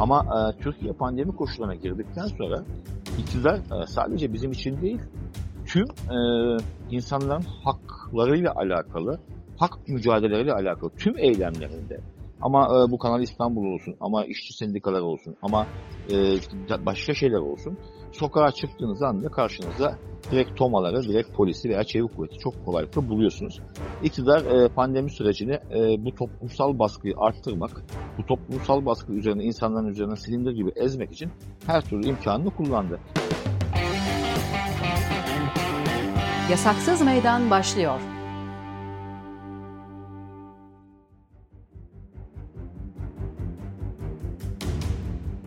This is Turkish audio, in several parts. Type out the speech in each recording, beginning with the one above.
Ama e, Türkiye pandemi koşullarına girdikten sonra iktidar e, sadece bizim için değil, tüm e, insanların haklarıyla alakalı, hak mücadeleleriyle alakalı tüm eylemlerinde. Ama e, bu Kanal İstanbul olsun, ama işçi sendikaları olsun, ama e, başka şeyler olsun, sokağa çıktığınız anda karşınıza direkt tomaları, direkt polisi veya çevik kuvveti çok kolaylıkla buluyorsunuz. İktidar e, pandemi sürecini e, bu toplumsal baskıyı arttırmak, bu toplumsal baskı üzerine insanların üzerine silindir gibi ezmek için her türlü imkanını kullandı. Yasaksız Meydan başlıyor.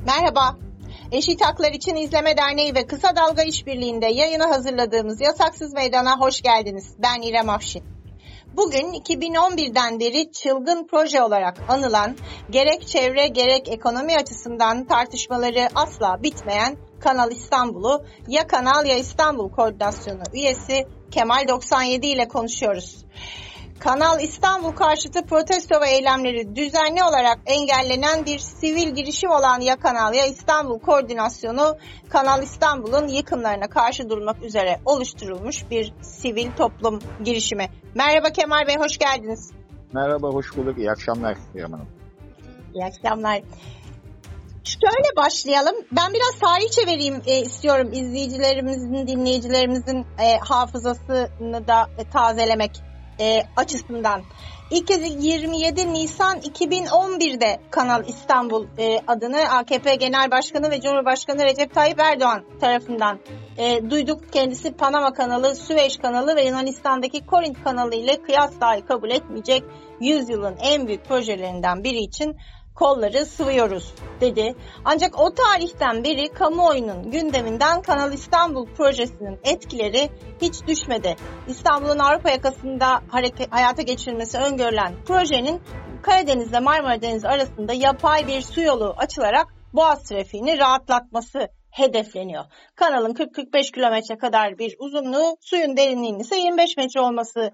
Merhaba. Eşit Haklar İçin İzleme Derneği ve Kısa Dalga İşbirliği'nde yayını hazırladığımız Yasaksız Meydan'a hoş geldiniz. Ben İrem Afşin. Bugün 2011'den beri çılgın proje olarak anılan, gerek çevre gerek ekonomi açısından tartışmaları asla bitmeyen Kanal İstanbul'u ya Kanal ya İstanbul Koordinasyonu üyesi Kemal 97 ile konuşuyoruz. Kanal İstanbul karşıtı protesto ve eylemleri düzenli olarak engellenen bir sivil girişim olan Ya Kanal Ya İstanbul Koordinasyonu Kanal İstanbul'un yıkımlarına karşı durmak üzere oluşturulmuş bir sivil toplum girişimi. Merhaba Kemal Bey, hoş geldiniz. Merhaba, hoş bulduk. İyi akşamlar İrem Hanım. İyi akşamlar. Şöyle başlayalım. Ben biraz tarihçe vereyim e, istiyorum izleyicilerimizin, dinleyicilerimizin e, hafızasını da e, tazelemek e, açısından. İlk kez 27 Nisan 2011'de Kanal İstanbul e, adını AKP Genel Başkanı ve Cumhurbaşkanı Recep Tayyip Erdoğan tarafından e, duyduk. Kendisi Panama kanalı, Süveyş kanalı ve Yunanistan'daki Korint kanalı ile kıyas dahi kabul etmeyecek yüzyılın en büyük projelerinden biri için kolları sıvıyoruz dedi. Ancak o tarihten beri kamuoyunun gündeminden Kanal İstanbul projesinin etkileri hiç düşmedi. İstanbul'un Avrupa yakasında hayata geçirilmesi öngörülen projenin Karadeniz ile Marmara Denizi arasında yapay bir su yolu açılarak boğaz trafiğini rahatlatması hedefleniyor. Kanalın 40-45 kilometre kadar bir uzunluğu, suyun derinliğinin ise 25 metre olması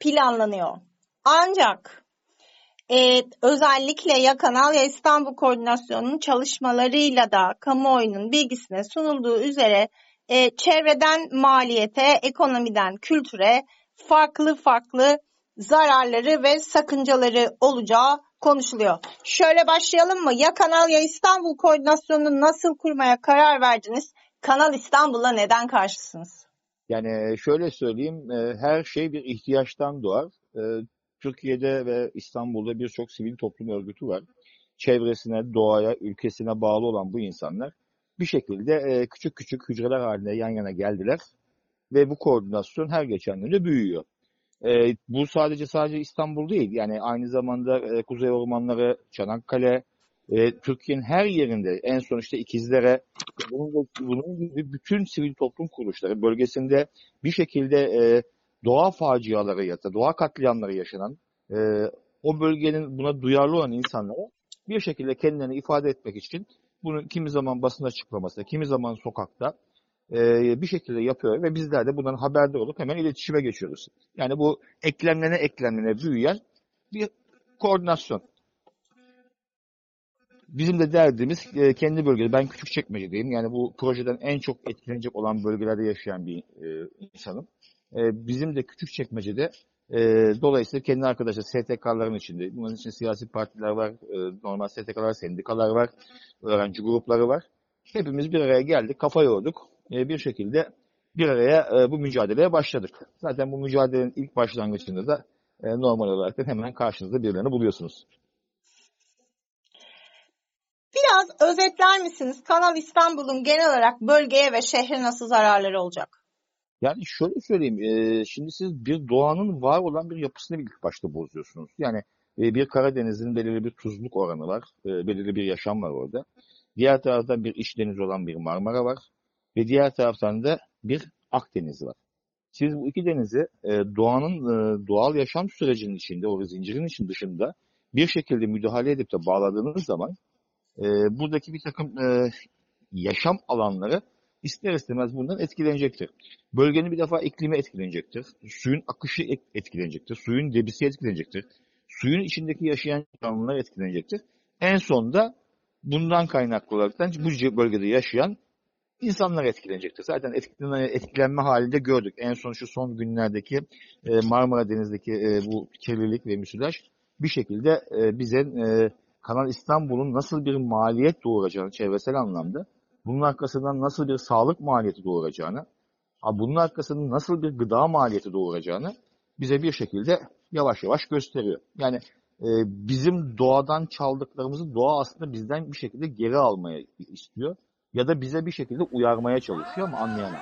planlanıyor. Ancak e, özellikle ya Kanal ya İstanbul Koordinasyonu'nun çalışmalarıyla da kamuoyunun bilgisine sunulduğu üzere e, çevreden maliyete, ekonomiden kültüre farklı farklı zararları ve sakıncaları olacağı konuşuluyor. Şöyle başlayalım mı? Ya Kanal ya İstanbul Koordinasyonu'nu nasıl kurmaya karar verdiniz? Kanal İstanbul'a neden karşısınız? Yani şöyle söyleyeyim, e, her şey bir ihtiyaçtan doğar. Türkiye'de ve İstanbul'da birçok sivil toplum örgütü var. Çevresine, doğaya, ülkesine bağlı olan bu insanlar bir şekilde e, küçük küçük hücreler halinde yan yana geldiler ve bu koordinasyon her geçen gün de büyüyor. E, bu sadece sadece İstanbul değil. Yani aynı zamanda e, Kuzey Ormanları, Çanakkale, Türkiye'nin her yerinde en son işte ikizlere bunun, gibi bütün sivil toplum kuruluşları bölgesinde bir şekilde doğa faciaları ya da doğa katliamları yaşanan e, o bölgenin buna duyarlı olan insanlara bir şekilde kendilerini ifade etmek için bunu kimi zaman basın açıklaması, kimi zaman sokakta e, bir şekilde yapıyor ve bizler de bundan haberdar olup hemen iletişime geçiyoruz. Yani bu eklemlene eklemlene büyüyen bir koordinasyon. Bizim de derdimiz e, kendi bölgede, ben küçük çekmecedeyim. Yani bu projeden en çok etkilenecek olan bölgelerde yaşayan bir e, insanım. E, bizim de küçük çekmecede e, dolayısıyla kendi arkadaşlar STK'ların içinde. Bunun için siyasi partiler var, e, normal STK'lar, sendikalar var, öğrenci grupları var. Hepimiz bir araya geldik, kafa yorduk. E, bir şekilde bir araya e, bu mücadeleye başladık. Zaten bu mücadelenin ilk başlangıcında da e, normal olarak hemen karşınızda birilerini buluyorsunuz. Biraz özetler misiniz? Kanal İstanbul'un genel olarak bölgeye ve şehre nasıl zararları olacak? Yani şöyle söyleyeyim, e, şimdi siz bir doğanın var olan bir yapısını ilk başta bozuyorsunuz. Yani e, bir Karadeniz'in belirli bir tuzluk oranı var, e, belirli bir yaşam var orada. Diğer taraftan bir iç deniz olan bir Marmara var ve diğer taraftan da bir Akdeniz var. Siz bu iki denizi e, doğanın e, doğal yaşam sürecinin içinde, o zincirin için dışında bir şekilde müdahale edip de bağladığınız zaman e, buradaki bir takım e, yaşam alanları ister istemez bundan etkilenecektir. Bölgenin bir defa iklimi etkilenecektir. Suyun akışı etkilenecektir. Suyun debisi etkilenecektir. Suyun içindeki yaşayan canlılar etkilenecektir. En sonunda bundan kaynaklı olarak bu bölgede yaşayan insanlar etkilenecektir. Zaten etkilenme, etkilenme halinde gördük. En son şu son günlerdeki e, Marmara Denizi'ndeki e, bu kirlilik ve müsilaj bir şekilde e, bize Kanal İstanbul'un nasıl bir maliyet doğuracağını çevresel anlamda, bunun arkasından nasıl bir sağlık maliyeti doğuracağını, bunun arkasından nasıl bir gıda maliyeti doğuracağını bize bir şekilde yavaş yavaş gösteriyor. Yani e, bizim doğadan çaldıklarımızı doğa aslında bizden bir şekilde geri almaya istiyor ya da bize bir şekilde uyarmaya çalışıyor ama anlayamam.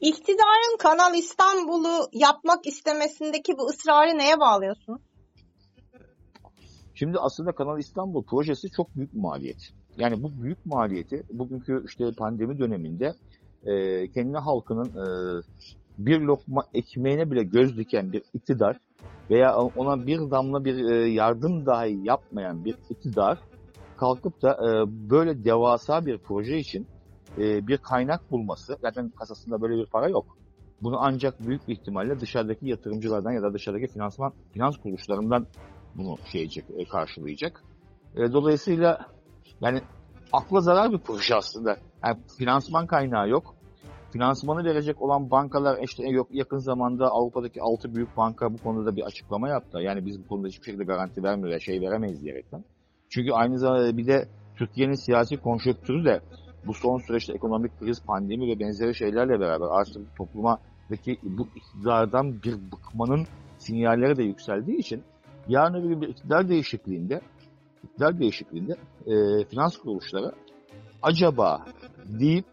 İktidarın Kanal İstanbul'u yapmak istemesindeki bu ısrarı neye bağlıyorsunuz? Şimdi aslında Kanal İstanbul projesi çok büyük maliyet. Yani bu büyük maliyeti bugünkü işte pandemi döneminde e, kendi halkının e, bir lokma ekmeğine bile göz diken bir iktidar veya ona bir damla bir e, yardım dahi yapmayan bir iktidar kalkıp da e, böyle devasa bir proje için e, bir kaynak bulması, zaten kasasında böyle bir para yok. Bunu ancak büyük bir ihtimalle dışarıdaki yatırımcılardan ya da dışarıdaki finansman finans kuruluşlarından bunu şeycek, e, karşılayacak. E, dolayısıyla yani akla zarar bir proje aslında. Yani finansman kaynağı yok. Finansmanı verecek olan bankalar işte yok yakın zamanda Avrupa'daki 6 büyük banka bu konuda bir açıklama yaptı. Yani biz bu konuda hiçbir şekilde garanti vermiyor, şey veremeyiz diyerekten. Çünkü aynı zamanda bir de Türkiye'nin siyasi konjonktürü de bu son süreçte ekonomik kriz, pandemi ve benzeri şeylerle beraber artık toplumadaki bu iktidardan bir bıkmanın sinyalleri de yükseldiği için yarın öbür gün bir iktidar değişikliğinde iktidar değişikliğinde e, finans kuruluşları acaba deyip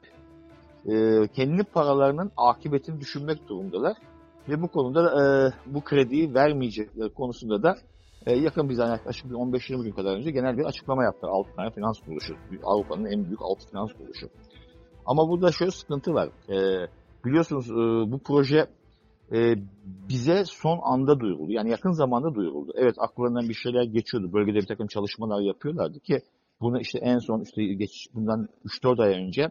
e, kendi paralarının akıbetini düşünmek durumundalar. Ve bu konuda e, bu krediyi vermeyecekleri konusunda da e, yakın bir zaman yaklaşık 15-20 gün kadar önce genel bir açıklama yaptı 6 tane finans kuruluşu. Avrupa'nın en büyük 6 finans kuruluşu. Ama burada şöyle sıkıntı var. E, biliyorsunuz e, bu proje e, bize son anda duyuruldu. Yani yakın zamanda duyuruldu. Evet akıllarından bir şeyler geçiyordu. Bölgede bir takım çalışmalar yapıyorlardı ki bunu işte en son işte geç, bundan 3-4 ay önce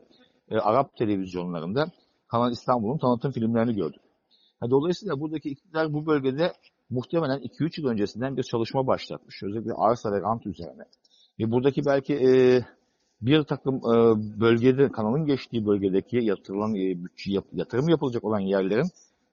e, Arap televizyonlarında Kanal İstanbul'un tanıtım filmlerini gördük. dolayısıyla buradaki iktidar bu bölgede muhtemelen 2-3 yıl öncesinden bir çalışma başlatmış. Özellikle arsa ve rant üzerine. Ve buradaki belki e, bir takım e, bölgede, kanalın geçtiği bölgedeki yatırılan, e, yap, yatırım yapılacak olan yerlerin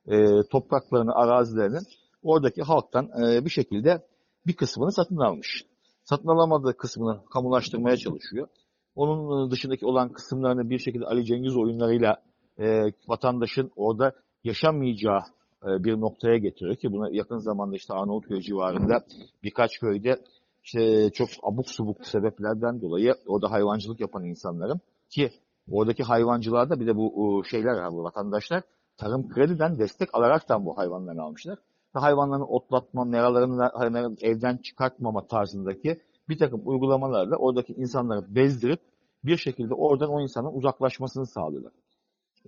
e, topraklarını, arazilerinin oradaki halktan e, bir şekilde bir kısmını satın almış. Satın alamadığı kısmını kamulaştırmaya çalışıyor. Onun dışındaki olan kısımlarını bir şekilde Ali Cengiz oyunlarıyla e, vatandaşın orada yaşamayacağı e, bir noktaya getiriyor ki buna yakın zamanda işte Arnavutköy civarında birkaç köyde işte çok abuk subuk sebeplerden dolayı orada hayvancılık yapan insanların ki oradaki hayvancılarda bir de bu şeyler var vatandaşlar tarım krediden destek alaraktan bu hayvanları almışlar. Ve hayvanların otlatma, meralarını evden çıkartmama tarzındaki bir takım uygulamalarla oradaki insanları bezdirip bir şekilde oradan o insanın uzaklaşmasını sağlıyorlar.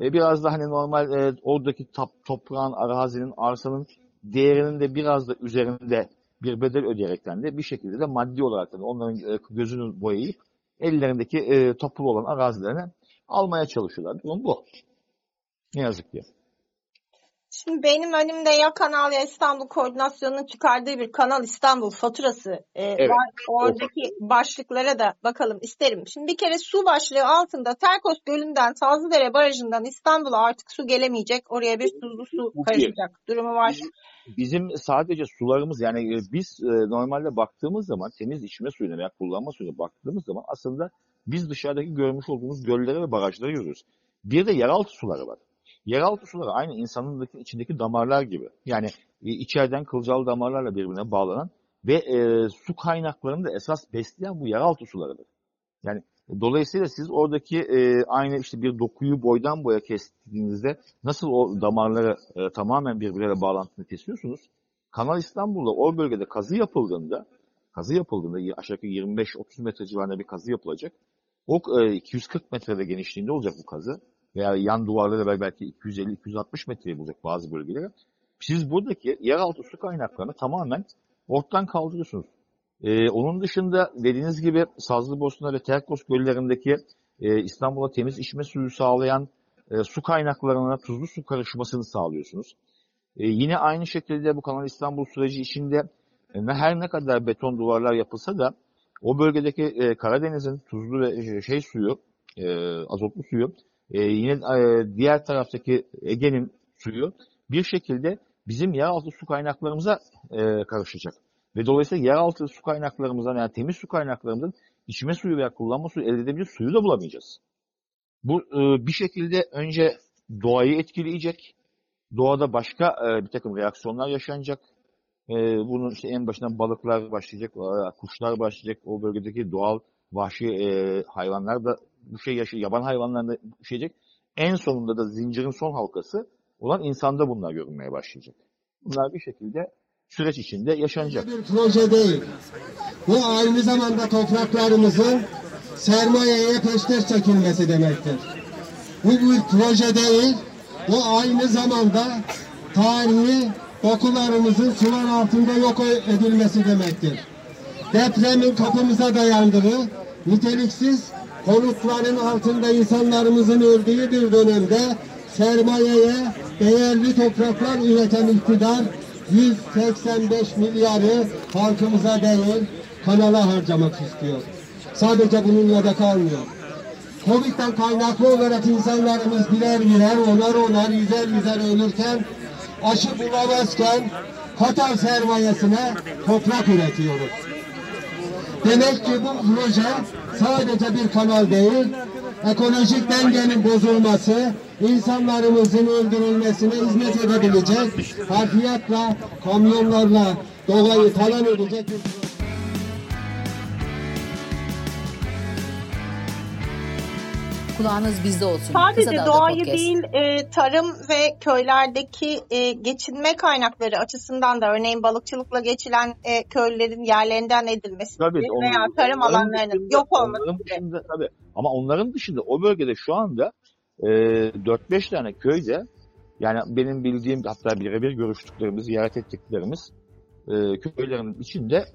E, biraz da hani normal e, oradaki top, toprağın, arazinin, arsanın değerinin de biraz da üzerinde bir bedel ödeyerekten de bir şekilde de maddi olarak da onların e, gözünü boyayıp ellerindeki e, toplu olan arazilerini almaya çalışıyorlar. Durum bu. Ne yazık ki. Şimdi benim önümde ya Kanal ya İstanbul Koordinasyonu'nun çıkardığı bir Kanal İstanbul faturası e, evet. var. Oradaki evet. başlıklara da bakalım isterim. Şimdi bir kere su başlığı altında Terkos Gölü'nden Tazlıdere Barajı'ndan İstanbul'a artık su gelemeyecek. Oraya bir tuzlu su karışacak durumu var. Bizim sadece sularımız yani e, biz e, normalde baktığımız zaman temiz içme suyuna veya kullanma suyuna baktığımız zaman aslında biz dışarıdaki görmüş olduğumuz göllere ve barajlara görüyoruz. Bir de yeraltı suları var. Yeraltı suları aynı insanın içindeki damarlar gibi. Yani e, içeriden kılcal damarlarla birbirine bağlanan ve e, su kaynaklarını da esas besleyen bu yeraltı sularıdır. Yani dolayısıyla siz oradaki e, aynı işte bir dokuyu boydan boya kestiğinizde nasıl o damarları e, tamamen birbirleriyle bağlantını kesiyorsunuz? Kanal İstanbul'da o bölgede kazı yapıldığında kazı yapıldığında aşağı yukarı 25-30 metre civarında bir kazı yapılacak. O e, 240 metrede genişliğinde olacak bu kazı. Veya yan duvarları belki 250-260 metreye bulacak bazı bölgeleri. Siz buradaki yeraltı su kaynaklarını tamamen ortadan kaldırıyorsunuz. Ee, onun dışında dediğiniz gibi Sazlıbosna ve Terkos göllerindeki e, İstanbul'a temiz içme suyu sağlayan e, su kaynaklarına tuzlu su karışmasını sağlıyorsunuz. E, yine aynı şekilde bu Kanal İstanbul süreci içinde e, her ne kadar beton duvarlar yapılsa da o bölgedeki e, Karadeniz'in tuzlu ve şey suyu, e, azotlu suyu, e, yine e, diğer taraftaki Ege'nin suyu bir şekilde bizim yeraltı su kaynaklarımıza e, karışacak. Ve dolayısıyla yeraltı su kaynaklarımızdan yani temiz su kaynaklarımızdan içme suyu veya kullanma suyu elde edebilir suyu da bulamayacağız. Bu e, bir şekilde önce doğayı etkileyecek. Doğada başka e, bir takım reaksiyonlar yaşanacak. E, bunun işte en başından balıklar başlayacak, e, kuşlar başlayacak. O bölgedeki doğal vahşi e, hayvanlar da bu şey yaşayacak, yaban hayvanlar da yaşayacak. En sonunda da zincirin son halkası olan insanda bunlar görünmeye başlayacak. Bunlar bir şekilde süreç içinde yaşanacak. Bir proje değil. Bu aynı zamanda topraklarımızın sermayeye peşkeş çekilmesi demektir. Bu bir proje değil, bu aynı zamanda tarihi dokularımızın sular altında yok edilmesi demektir. Depremin kapımıza dayandığı, niteliksiz konutların altında insanlarımızın öldüğü bir dönemde sermayeye değerli topraklar üreten iktidar 185 milyarı halkımıza değil kanala harcamak istiyor. Sadece bununla da kalmıyor. Covid'den kaynaklı olarak insanlarımız birer birer onar onar yüzer yüzer ölürken aşı bulamazken Katar sermayesine toprak üretiyoruz. Demek ki bu proje sadece bir kanal değil, ekolojik dengenin bozulması, insanlarımızın öldürülmesine hizmet edebilecek, harfiyatla, kamyonlarla doğayı talan edecek bir Kulağınız bizde olsun. Sadece doğayı Podcast. değil, e, tarım ve köylerdeki e, geçinme kaynakları açısından da örneğin balıkçılıkla geçilen e, köylülerin yerlerinden edilmesi Tabii, gibi onun- veya tarım alanlarının dışında- yok olması dışında, tabii. Ama onların dışında o bölgede şu anda e, 4-5 tane köyde yani benim bildiğim hatta birebir görüştüklerimiz, ziyaret ettiklerimiz e, köylerin içinde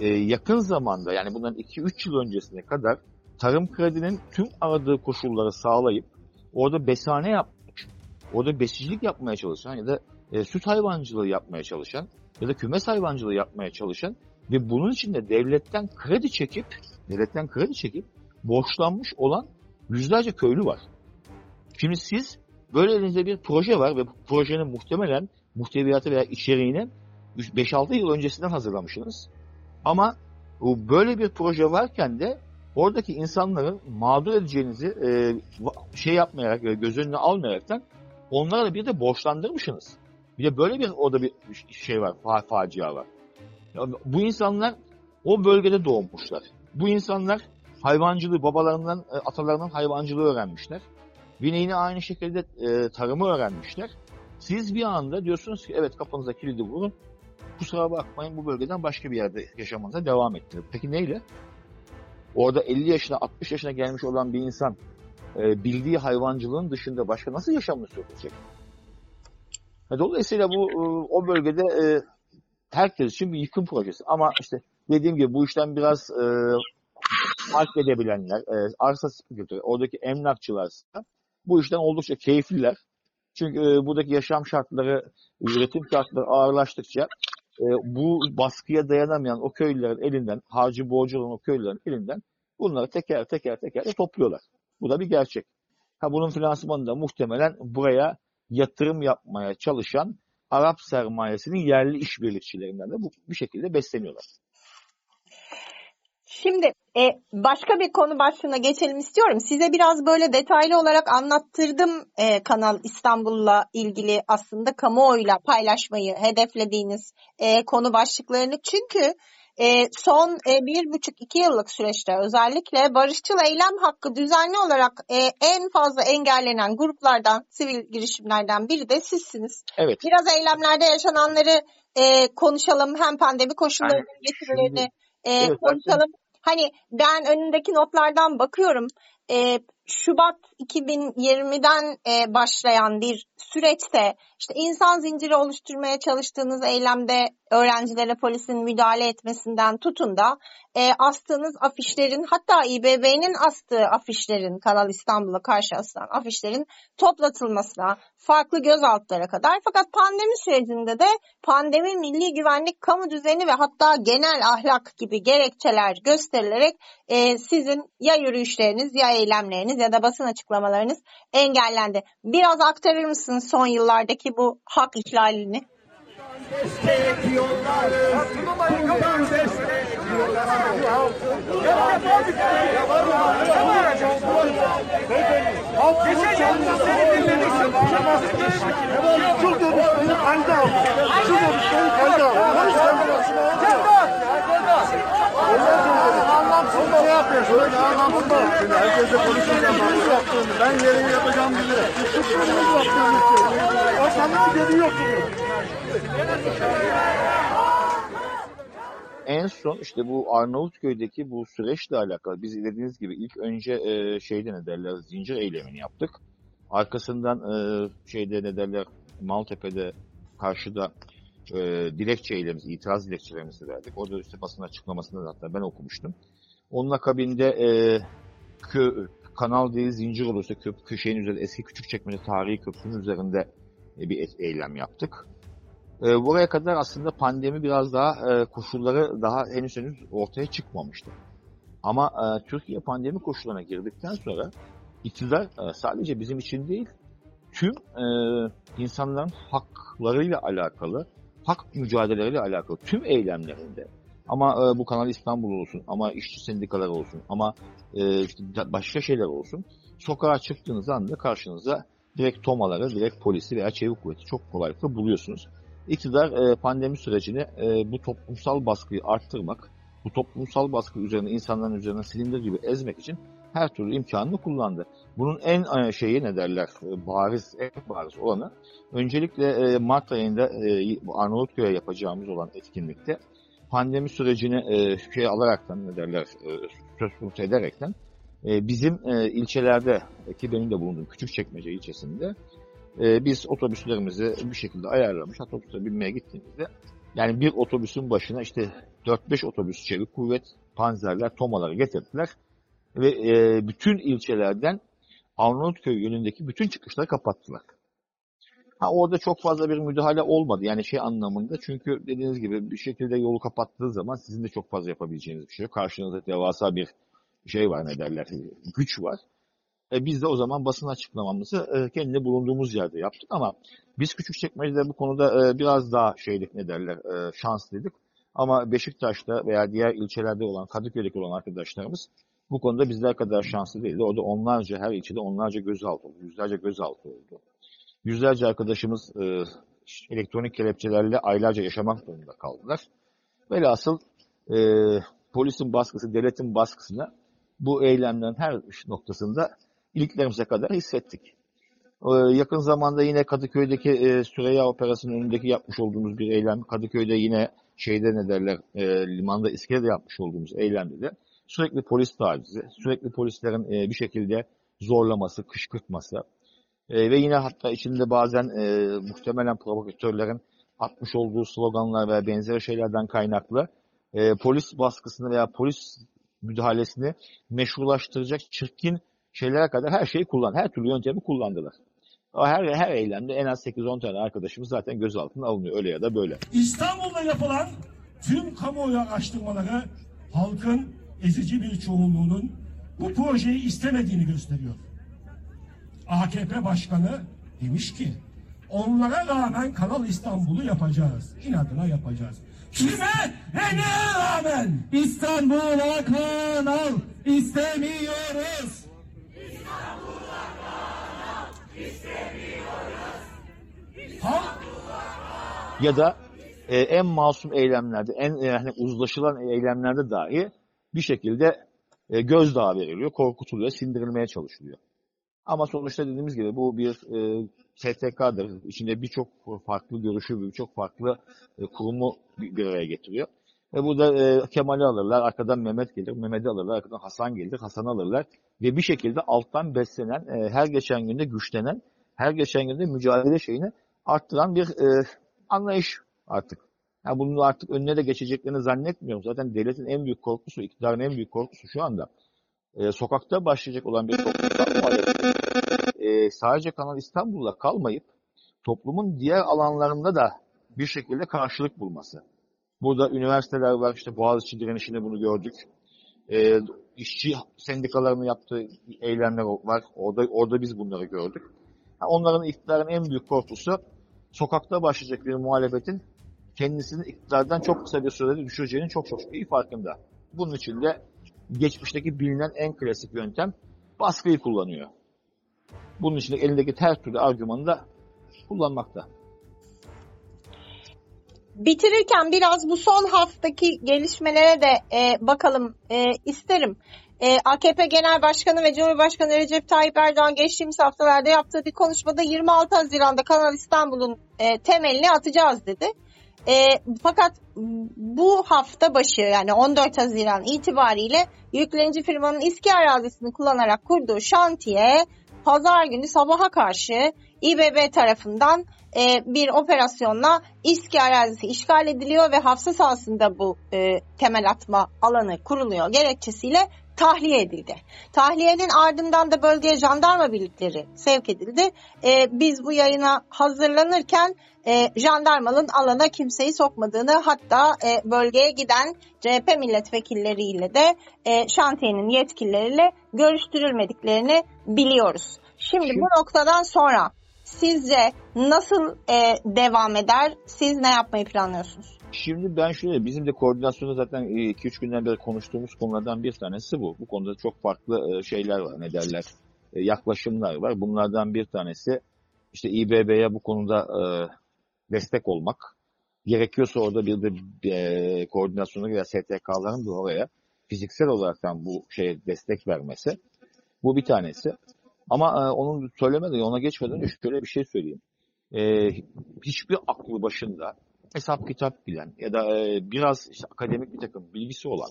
e, yakın zamanda yani bundan 2-3 yıl öncesine kadar tarım kredinin tüm aradığı koşulları sağlayıp orada besane yapmış, orada besicilik yapmaya çalışan ya da e, süt hayvancılığı yapmaya çalışan ya da kümes hayvancılığı yapmaya çalışan ve bunun için de devletten kredi çekip devletten kredi çekip borçlanmış olan yüzlerce köylü var. Şimdi siz böyle elinizde bir proje var ve bu projenin muhtemelen muhteviyatı veya içeriğini 5-6 yıl öncesinden hazırlamışsınız. Ama bu böyle bir proje varken de oradaki insanların mağdur edeceğinizi e, şey yapmayarak, e, göz önüne almayaraktan onlara da bir de borçlandırmışsınız. Bir de böyle bir orada bir şey var, fa- facia var. Ya bu insanlar o bölgede doğmuşlar. Bu insanlar hayvancılığı babalarından, e, atalarından hayvancılığı öğrenmişler. Yine aynı şekilde e, tarımı öğrenmişler. Siz bir anda diyorsunuz ki evet kapınıza kilidi vurun. Kusura bakmayın bu bölgeden başka bir yerde yaşamanıza devam ettirin. Peki neyle? Orada 50 yaşına 60 yaşına gelmiş olan bir insan e, bildiği hayvancılığın dışında başka nasıl yaşamını sürdürecek? E, Dolayısıyla bu e, o bölgede e, herkes için bir yıkım projesi. Ama işte dediğim gibi bu işten biraz e, fark edebilenler, e, arsa spekülatörü, oradaki emlakçılarsa bu işten oldukça keyifliler. Çünkü e, buradaki yaşam şartları, üretim şartları ağırlaştıkça e, bu baskıya dayanamayan o köylülerin elinden, harcı borcu olan o köylülerin elinden bunları teker teker teker de topluyorlar. Bu da bir gerçek. Ha bunun finansmanı da muhtemelen buraya yatırım yapmaya çalışan Arap sermayesinin yerli işbirlikçilerinden de bu bir şekilde besleniyorlar. Şimdi e, başka bir konu başlığına geçelim istiyorum. Size biraz böyle detaylı olarak anlattırdım e, Kanal İstanbul'la ilgili aslında kamuoyuyla paylaşmayı hedeflediğiniz e, konu başlıklarını. Çünkü e, son e, bir buçuk iki yıllık süreçte özellikle barışçıl eylem hakkı düzenli olarak e, en fazla engellenen gruplardan, sivil girişimlerden biri de sizsiniz. Evet. Biraz eylemlerde yaşananları e, konuşalım. Hem pandemi koşullarının Yani getirilerini şimdi- e, Evet, konuşalım. Hani ben önündeki notlardan bakıyorum. E, Şubat 2020'den e, başlayan bir süreçte işte insan zinciri oluşturmaya çalıştığınız eylemde öğrencilere polisin müdahale etmesinden tutun da e, astığınız afişlerin hatta İBB'nin astığı afişlerin Kanal İstanbul'a karşı asılan afişlerin toplatılmasına, farklı gözaltılara kadar. Fakat pandemi sürecinde de pandemi, milli güvenlik, kamu düzeni ve hatta genel ahlak gibi gerekçeler gösterilerek e, sizin ya yürüyüşleriniz ya eylemleriniz ya da basın açıklamalarınız engellendi. Biraz aktarır mısınız son yıllardaki bu hak ihlalini? Anlamsız ne yapıyorsun? Öyle anlamsız da. Şimdi yaptığını, ben yerini yapacağım bilir. Benim yaptığım için. O sana geliyorsunuz. En son işte bu Arnavutköy'deki bu süreçle alakalı biz dediğiniz gibi ilk önce e, şeyde ne derler zincir eylemini yaptık. Arkasından e, şeyde ne derler Maltepe'de karşıda e, dilekçe eylemiz, itiraz dilekçelerimizi verdik. Orada işte basın açıklamasını da hatta ben okumuştum. Onun akabinde e, kö, kanal değil zincir olursa köp, köşeğin üzerinde eski Küçükçekmece tarihi köprünün üzerinde e, bir et- eylem yaptık. E, buraya kadar aslında pandemi biraz daha e, koşulları daha henüz henüz ortaya çıkmamıştı. Ama e, Türkiye pandemi koşullarına girdikten sonra iktidar e, sadece bizim için değil, tüm e, insanların haklarıyla alakalı, hak mücadeleleriyle alakalı tüm eylemlerinde ama e, bu Kanal İstanbul olsun, ama işçi sendikaları olsun, ama e, işte başka şeyler olsun, sokağa çıktığınız anda karşınıza direkt tomaları, direkt polisi veya çevik kuvveti çok kolaylıkla buluyorsunuz. İktidar e, pandemi sürecini e, bu toplumsal baskıyı arttırmak, bu toplumsal baskı üzerine insanların üzerine silindir gibi ezmek için her türlü imkanını kullandı. Bunun en e, şeyi ne derler, e, bariz, en bariz olanı öncelikle e, Mart ayında Arnavutköy'e yapacağımız olan etkinlikte pandemi sürecini e, şey alaraktan ne derler, e, söz konusu ederekten e, bizim e, ilçelerde ki benim de bulunduğum Küçükçekmece ilçesinde e, biz otobüslerimizi bir şekilde ayarlamış otobüse binmeye gittiğimizde yani bir otobüsün başına işte 4-5 otobüs çevik kuvvet, panzerler, tomaları getirdiler ve e, bütün ilçelerden Arnavutköy yönündeki bütün çıkışları kapattılar. Ha, orada çok fazla bir müdahale olmadı yani şey anlamında çünkü dediğiniz gibi bir şekilde yolu kapattığı zaman sizin de çok fazla yapabileceğiniz bir şey yok. Karşınızda devasa bir şey var ne derler güç var. E, biz de o zaman basın açıklamamızı e, kendi bulunduğumuz yerde yaptık ama biz Küçükçekmece'de bu konuda e, biraz daha şeylik ne derler e, şanslıydık. Ama Beşiktaş'ta veya diğer ilçelerde olan Kadıköy'deki olan arkadaşlarımız bu konuda bizler kadar şanslı değildi. Orada onlarca her ilçede onlarca gözaltı oldu, yüzlerce gözaltı oldu. Yüzlerce arkadaşımız e, elektronik kelepçelerle aylarca yaşamak zorunda kaldılar. Velhasıl e, polisin baskısı, devletin baskısına bu eylemlerin her noktasında iliklerimize kadar hissettik. Ee, yakın zamanda yine Kadıköy'deki e, Süreyya Operası'nın önündeki yapmış olduğumuz bir eylem, Kadıköy'de yine şeyde ne derler, e, limanda iskelede yapmış olduğumuz eylemde de sürekli polis tacizi, sürekli polislerin e, bir şekilde zorlaması, kışkırtması e, ve yine hatta içinde bazen e, muhtemelen provokatörlerin atmış olduğu sloganlar veya benzeri şeylerden kaynaklı e, polis baskısını veya polis müdahalesini meşrulaştıracak çirkin şeylere kadar her şeyi kullan, her türlü yöntemi kullandılar. Her her eylemde en az 8-10 tane arkadaşımız zaten gözaltına alınıyor öyle ya da böyle. İstanbul'da yapılan tüm kamuoyu araştırmaları halkın ezici bir çoğunluğunun bu projeyi istemediğini gösteriyor. AKP Başkanı demiş ki onlara rağmen Kanal İstanbul'u yapacağız. İnadına yapacağız. Kime ve neye rağmen? İstanbul'a kanal istemiyoruz. Halk ya da e, en masum eylemlerde, en e, hani uzlaşılan eylemlerde dahi bir şekilde e, gözdağı veriliyor, korkutuluyor, sindirilmeye çalışılıyor. Ama sonuçta dediğimiz gibi bu bir e. İçinde birçok farklı görüşü, birçok farklı e, kurumu bir, bir araya getiriyor. Ve burada e, Kemal'i alırlar, arkadan Mehmet gelir, Mehmet'i alırlar, arkadan Hasan gelir, Hasan'ı alırlar. Ve bir şekilde alttan beslenen, e, her geçen günde güçlenen, her geçen günde mücadele şeyini arttıran bir e, anlayış artık. Yani bunun artık önüne de geçeceklerini zannetmiyorum. Zaten devletin en büyük korkusu, iktidarın en büyük korkusu şu anda e, sokakta başlayacak olan bir toplumsal muhalefet e, sadece Kanal İstanbul'da kalmayıp toplumun diğer alanlarında da bir şekilde karşılık bulması. Burada üniversiteler var, işte Boğaziçi direnişinde bunu gördük. E, işçi sendikalarının yaptığı eylemler var, orada, orada biz bunları gördük. Onların iktidarın en büyük korkusu sokakta başlayacak bir muhalefetin kendisini iktidardan çok kısa bir sürede düşüreceğinin çok çok iyi farkında. Bunun için de geçmişteki bilinen en klasik yöntem baskıyı kullanıyor. Bunun için de elindeki her türlü argümanı da kullanmakta. Bitirirken biraz bu son haftaki gelişmelere de e, bakalım e, isterim. E, AKP Genel Başkanı ve Cumhurbaşkanı Recep Tayyip Erdoğan geçtiğimiz haftalarda yaptığı bir konuşmada 26 Haziran'da Kanal İstanbul'un e, temelini atacağız dedi. E, fakat bu hafta başı yani 14 Haziran itibariyle yüklenici firmanın İSKİ arazisini kullanarak kurduğu şantiye pazar günü sabaha karşı İBB tarafından e, bir operasyonla İSKİ arazisi işgal ediliyor ve hafsa sahasında bu e, temel atma alanı kuruluyor. Gerekçesiyle tahliye edildi. Tahliyenin ardından da bölgeye jandarma birlikleri sevk edildi. E, biz bu yayına hazırlanırken e, jandarmanın alana kimseyi sokmadığını hatta e, bölgeye giden CHP milletvekilleriyle de e, şantiyenin yetkilileriyle görüştürülmediklerini biliyoruz. Şimdi, Şimdi bu noktadan sonra sizce nasıl e, devam eder? Siz ne yapmayı planlıyorsunuz? Şimdi ben şöyle, bizim de koordinasyonda zaten 2-3 günden beri konuştuğumuz konulardan bir tanesi bu. Bu konuda çok farklı şeyler var, ne derler, yaklaşımlar var. Bunlardan bir tanesi işte İBB'ye bu konuda destek olmak. Gerekiyorsa orada bir de e, koordinasyona veya STK'ların da oraya fiziksel olaraktan bu şeye destek vermesi. Bu bir tanesi. Ama e, onun söylemeden, ona geçmeden önce şöyle bir şey söyleyeyim. E, hiçbir aklı başında hesap kitap bilen ya da e, biraz işte akademik bir takım bilgisi olan,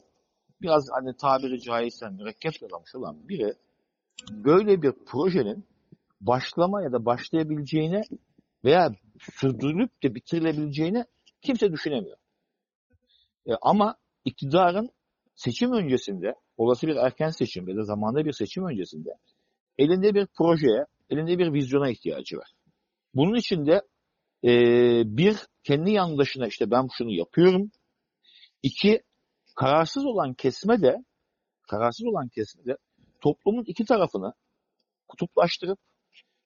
biraz hani tabiri caizse mürekkep yalamış olan biri böyle bir projenin başlama ya da başlayabileceğine veya sürdürülüp de bitirilebileceğini kimse düşünemiyor. E, ama iktidarın seçim öncesinde, olası bir erken seçim ya da zamanda bir seçim öncesinde elinde bir projeye, elinde bir vizyona ihtiyacı var. Bunun için de e, bir, kendi yandaşına işte ben şunu yapıyorum. İki, kararsız olan kesme de, kararsız olan kesme de toplumun iki tarafını kutuplaştırıp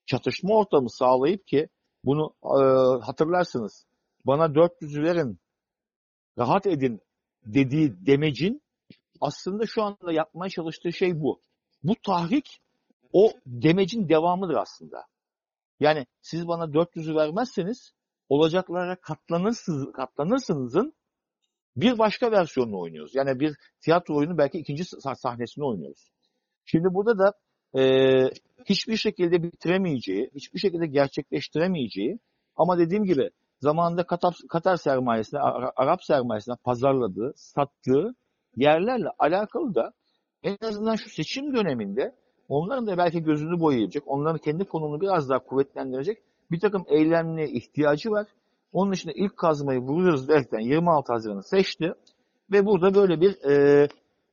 çatışma ortamı sağlayıp ki bunu e, hatırlarsınız. Bana 400'ü verin, rahat edin dediği demecin aslında şu anda yapmaya çalıştığı şey bu. Bu tahrik o demecin devamıdır aslında. Yani siz bana 400'ü vermezseniz olacaklara katlanırsınız, katlanırsınızın bir başka versiyonunu oynuyoruz. Yani bir tiyatro oyunu belki ikinci sahnesini oynuyoruz. Şimdi burada da e, hiçbir şekilde bitiremeyeceği, hiçbir şekilde gerçekleştiremeyeceği ama dediğim gibi zamanında Katar, Katar sermayesine, Arap sermayesine pazarladığı, sattığı yerlerle alakalı da en azından şu seçim döneminde onların da belki gözünü boyayacak, onların kendi konumunu biraz daha kuvvetlendirecek bir takım eylemliğe ihtiyacı var. Onun için de ilk kazmayı vuruyoruz derken 26 Haziran'ı seçti ve burada böyle bir e,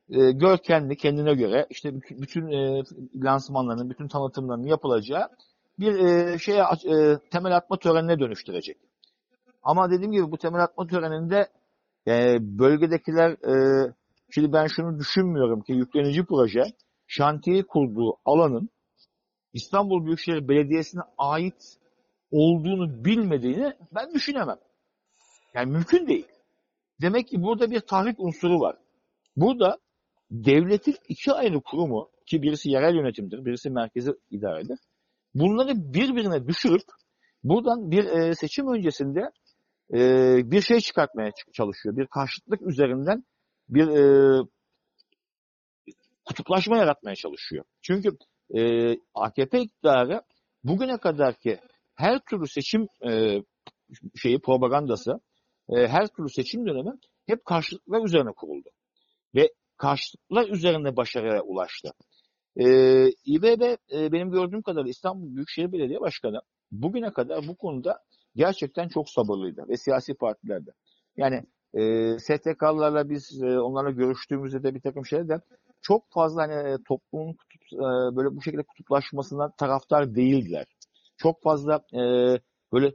e, görkemli kendine göre işte bütün e, lansmanlarının, bütün tanıtımlarının yapılacağı bir e, şeye e, temel atma törenine dönüştürecek. Ama dediğim gibi bu temel atma töreninde e, bölgedekiler e, şimdi ben şunu düşünmüyorum ki yüklenici proje şantiye kurduğu alanın İstanbul Büyükşehir Belediyesi'ne ait olduğunu bilmediğini ben düşünemem. Yani mümkün değil. Demek ki burada bir tahrik unsuru var. Burada devletin iki ayrı kurumu ki birisi yerel yönetimdir, birisi merkezi idaredir. Bunları birbirine düşürüp buradan bir e, seçim öncesinde e, bir şey çıkartmaya çalışıyor. Bir karşıtlık üzerinden bir e, kutuplaşma yaratmaya çalışıyor. Çünkü e, AKP iktidarı bugüne kadar ki her türlü seçim e, şeyi propagandası, e, her türlü seçim dönemi hep karşıtlıklar üzerine kuruldu. Ve karşıtlıklar üzerine başarıya ulaştı. E, İBB e, benim gördüğüm kadarıyla İstanbul Büyükşehir Belediye Başkanı bugüne kadar bu konuda gerçekten çok sabırlıydı ve siyasi partilerde. Yani e, STK'larla biz e, onlarla görüştüğümüzde de bir takım şeyler de çok fazla hani toplumun kutup, e, böyle bu şekilde kutuplaşmasına taraftar değildiler. Çok fazla e, böyle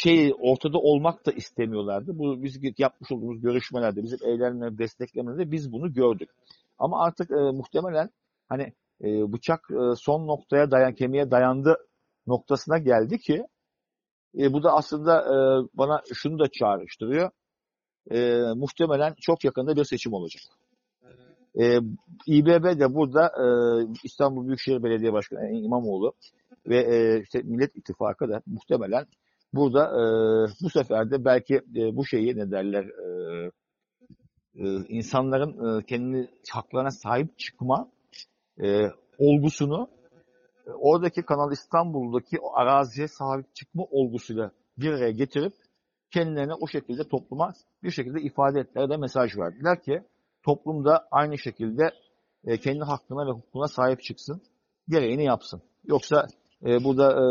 şey ortada olmak da istemiyorlardı. Bu biz yapmış olduğumuz görüşmelerde, bizim eylemleri desteklemelerde biz bunu gördük. Ama artık e, muhtemelen hani e, bıçak e, son noktaya dayan, kemiğe dayandı noktasına geldi ki e, bu da aslında e, bana şunu da çağrıştırıyor. E, muhtemelen çok yakında bir seçim olacak. E, İBB de burada e, İstanbul Büyükşehir Belediye Başkanı İmamoğlu ve e, işte Millet İttifakı da muhtemelen burada e, bu sefer de belki e, bu şeyi ne derler e, e, insanların e, kendi haklarına sahip çıkma e, olgusunu oradaki Kanal İstanbul'daki o araziye sahip çıkma olgusuyla bir araya getirip kendilerine o şekilde topluma bir şekilde ifade ettiler de mesaj verdiler ki toplumda aynı şekilde e, kendi hakkına ve hukukuna sahip çıksın, gereğini yapsın. Yoksa e, burada e,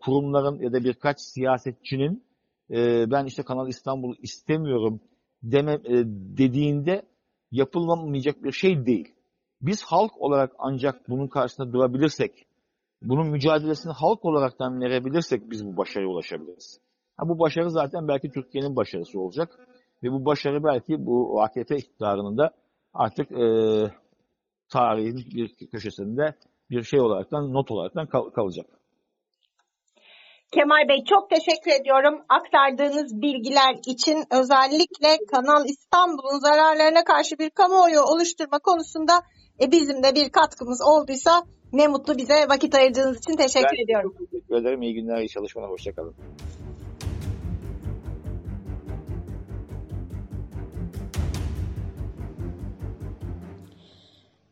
kurumların ya da birkaç siyasetçinin e, ben işte Kanal İstanbul istemiyorum deme e, dediğinde yapılamayacak bir şey değil. Biz halk olarak ancak bunun karşısında durabilirsek, bunun mücadelesini halk olaraktan verebilirsek biz bu başarıya ulaşabiliriz. Ha, bu başarı zaten belki Türkiye'nin başarısı olacak. Ve bu başarı belki bu AKP iktidarının da artık e, tarihin bir köşesinde bir şey olaraktan, not olaraktan kal- kalacak. Kemal Bey çok teşekkür ediyorum aktardığınız bilgiler için özellikle Kanal İstanbul'un zararlarına karşı bir kamuoyu oluşturma konusunda e, bizim de bir katkımız olduysa ne mutlu bize vakit ayırdığınız için teşekkür ben ediyorum. Çok teşekkür ederim. İyi günler, iyi çalışmalar. Hoşçakalın.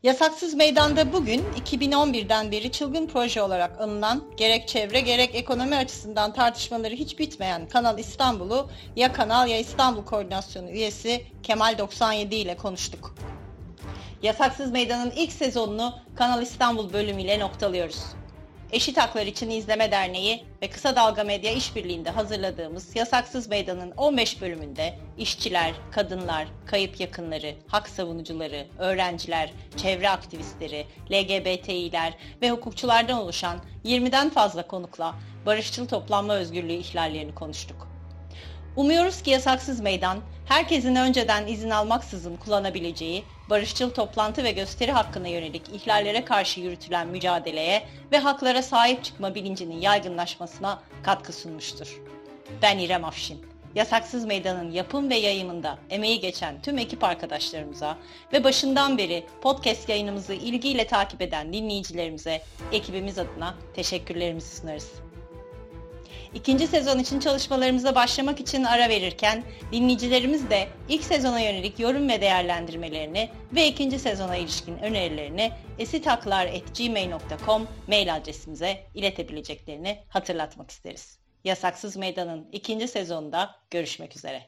Yasaksız Meydan'da bugün 2011'den beri çılgın proje olarak anılan gerek çevre gerek ekonomi açısından tartışmaları hiç bitmeyen Kanal İstanbul'u ya Kanal ya İstanbul Koordinasyonu üyesi Kemal 97 ile konuştuk. Yasaksız Meydan'ın ilk sezonunu Kanal İstanbul bölümüyle noktalıyoruz. Eşit Haklar İçin İzleme Derneği ve Kısa Dalga Medya işbirliğinde hazırladığımız Yasaksız Meydan'ın 15 bölümünde işçiler, kadınlar, kayıp yakınları, hak savunucuları, öğrenciler, çevre aktivistleri, LGBTİ'ler ve hukukçulardan oluşan 20'den fazla konukla barışçıl toplanma özgürlüğü ihlallerini konuştuk. Umuyoruz ki yasaksız meydan, herkesin önceden izin almaksızın kullanabileceği barışçıl toplantı ve gösteri hakkına yönelik ihlallere karşı yürütülen mücadeleye ve haklara sahip çıkma bilincinin yaygınlaşmasına katkı sunmuştur. Ben İrem Afşin. Yasaksız Meydan'ın yapım ve yayımında emeği geçen tüm ekip arkadaşlarımıza ve başından beri podcast yayınımızı ilgiyle takip eden dinleyicilerimize ekibimiz adına teşekkürlerimizi sunarız. İkinci sezon için çalışmalarımıza başlamak için ara verirken dinleyicilerimiz de ilk sezona yönelik yorum ve değerlendirmelerini ve ikinci sezona ilişkin önerilerini esitaklar.gmail.com mail adresimize iletebileceklerini hatırlatmak isteriz. Yasaksız Meydan'ın ikinci sezonunda görüşmek üzere.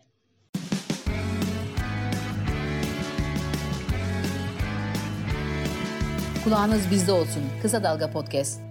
Kulağınız bizde olsun. Kısa Dalga Podcast.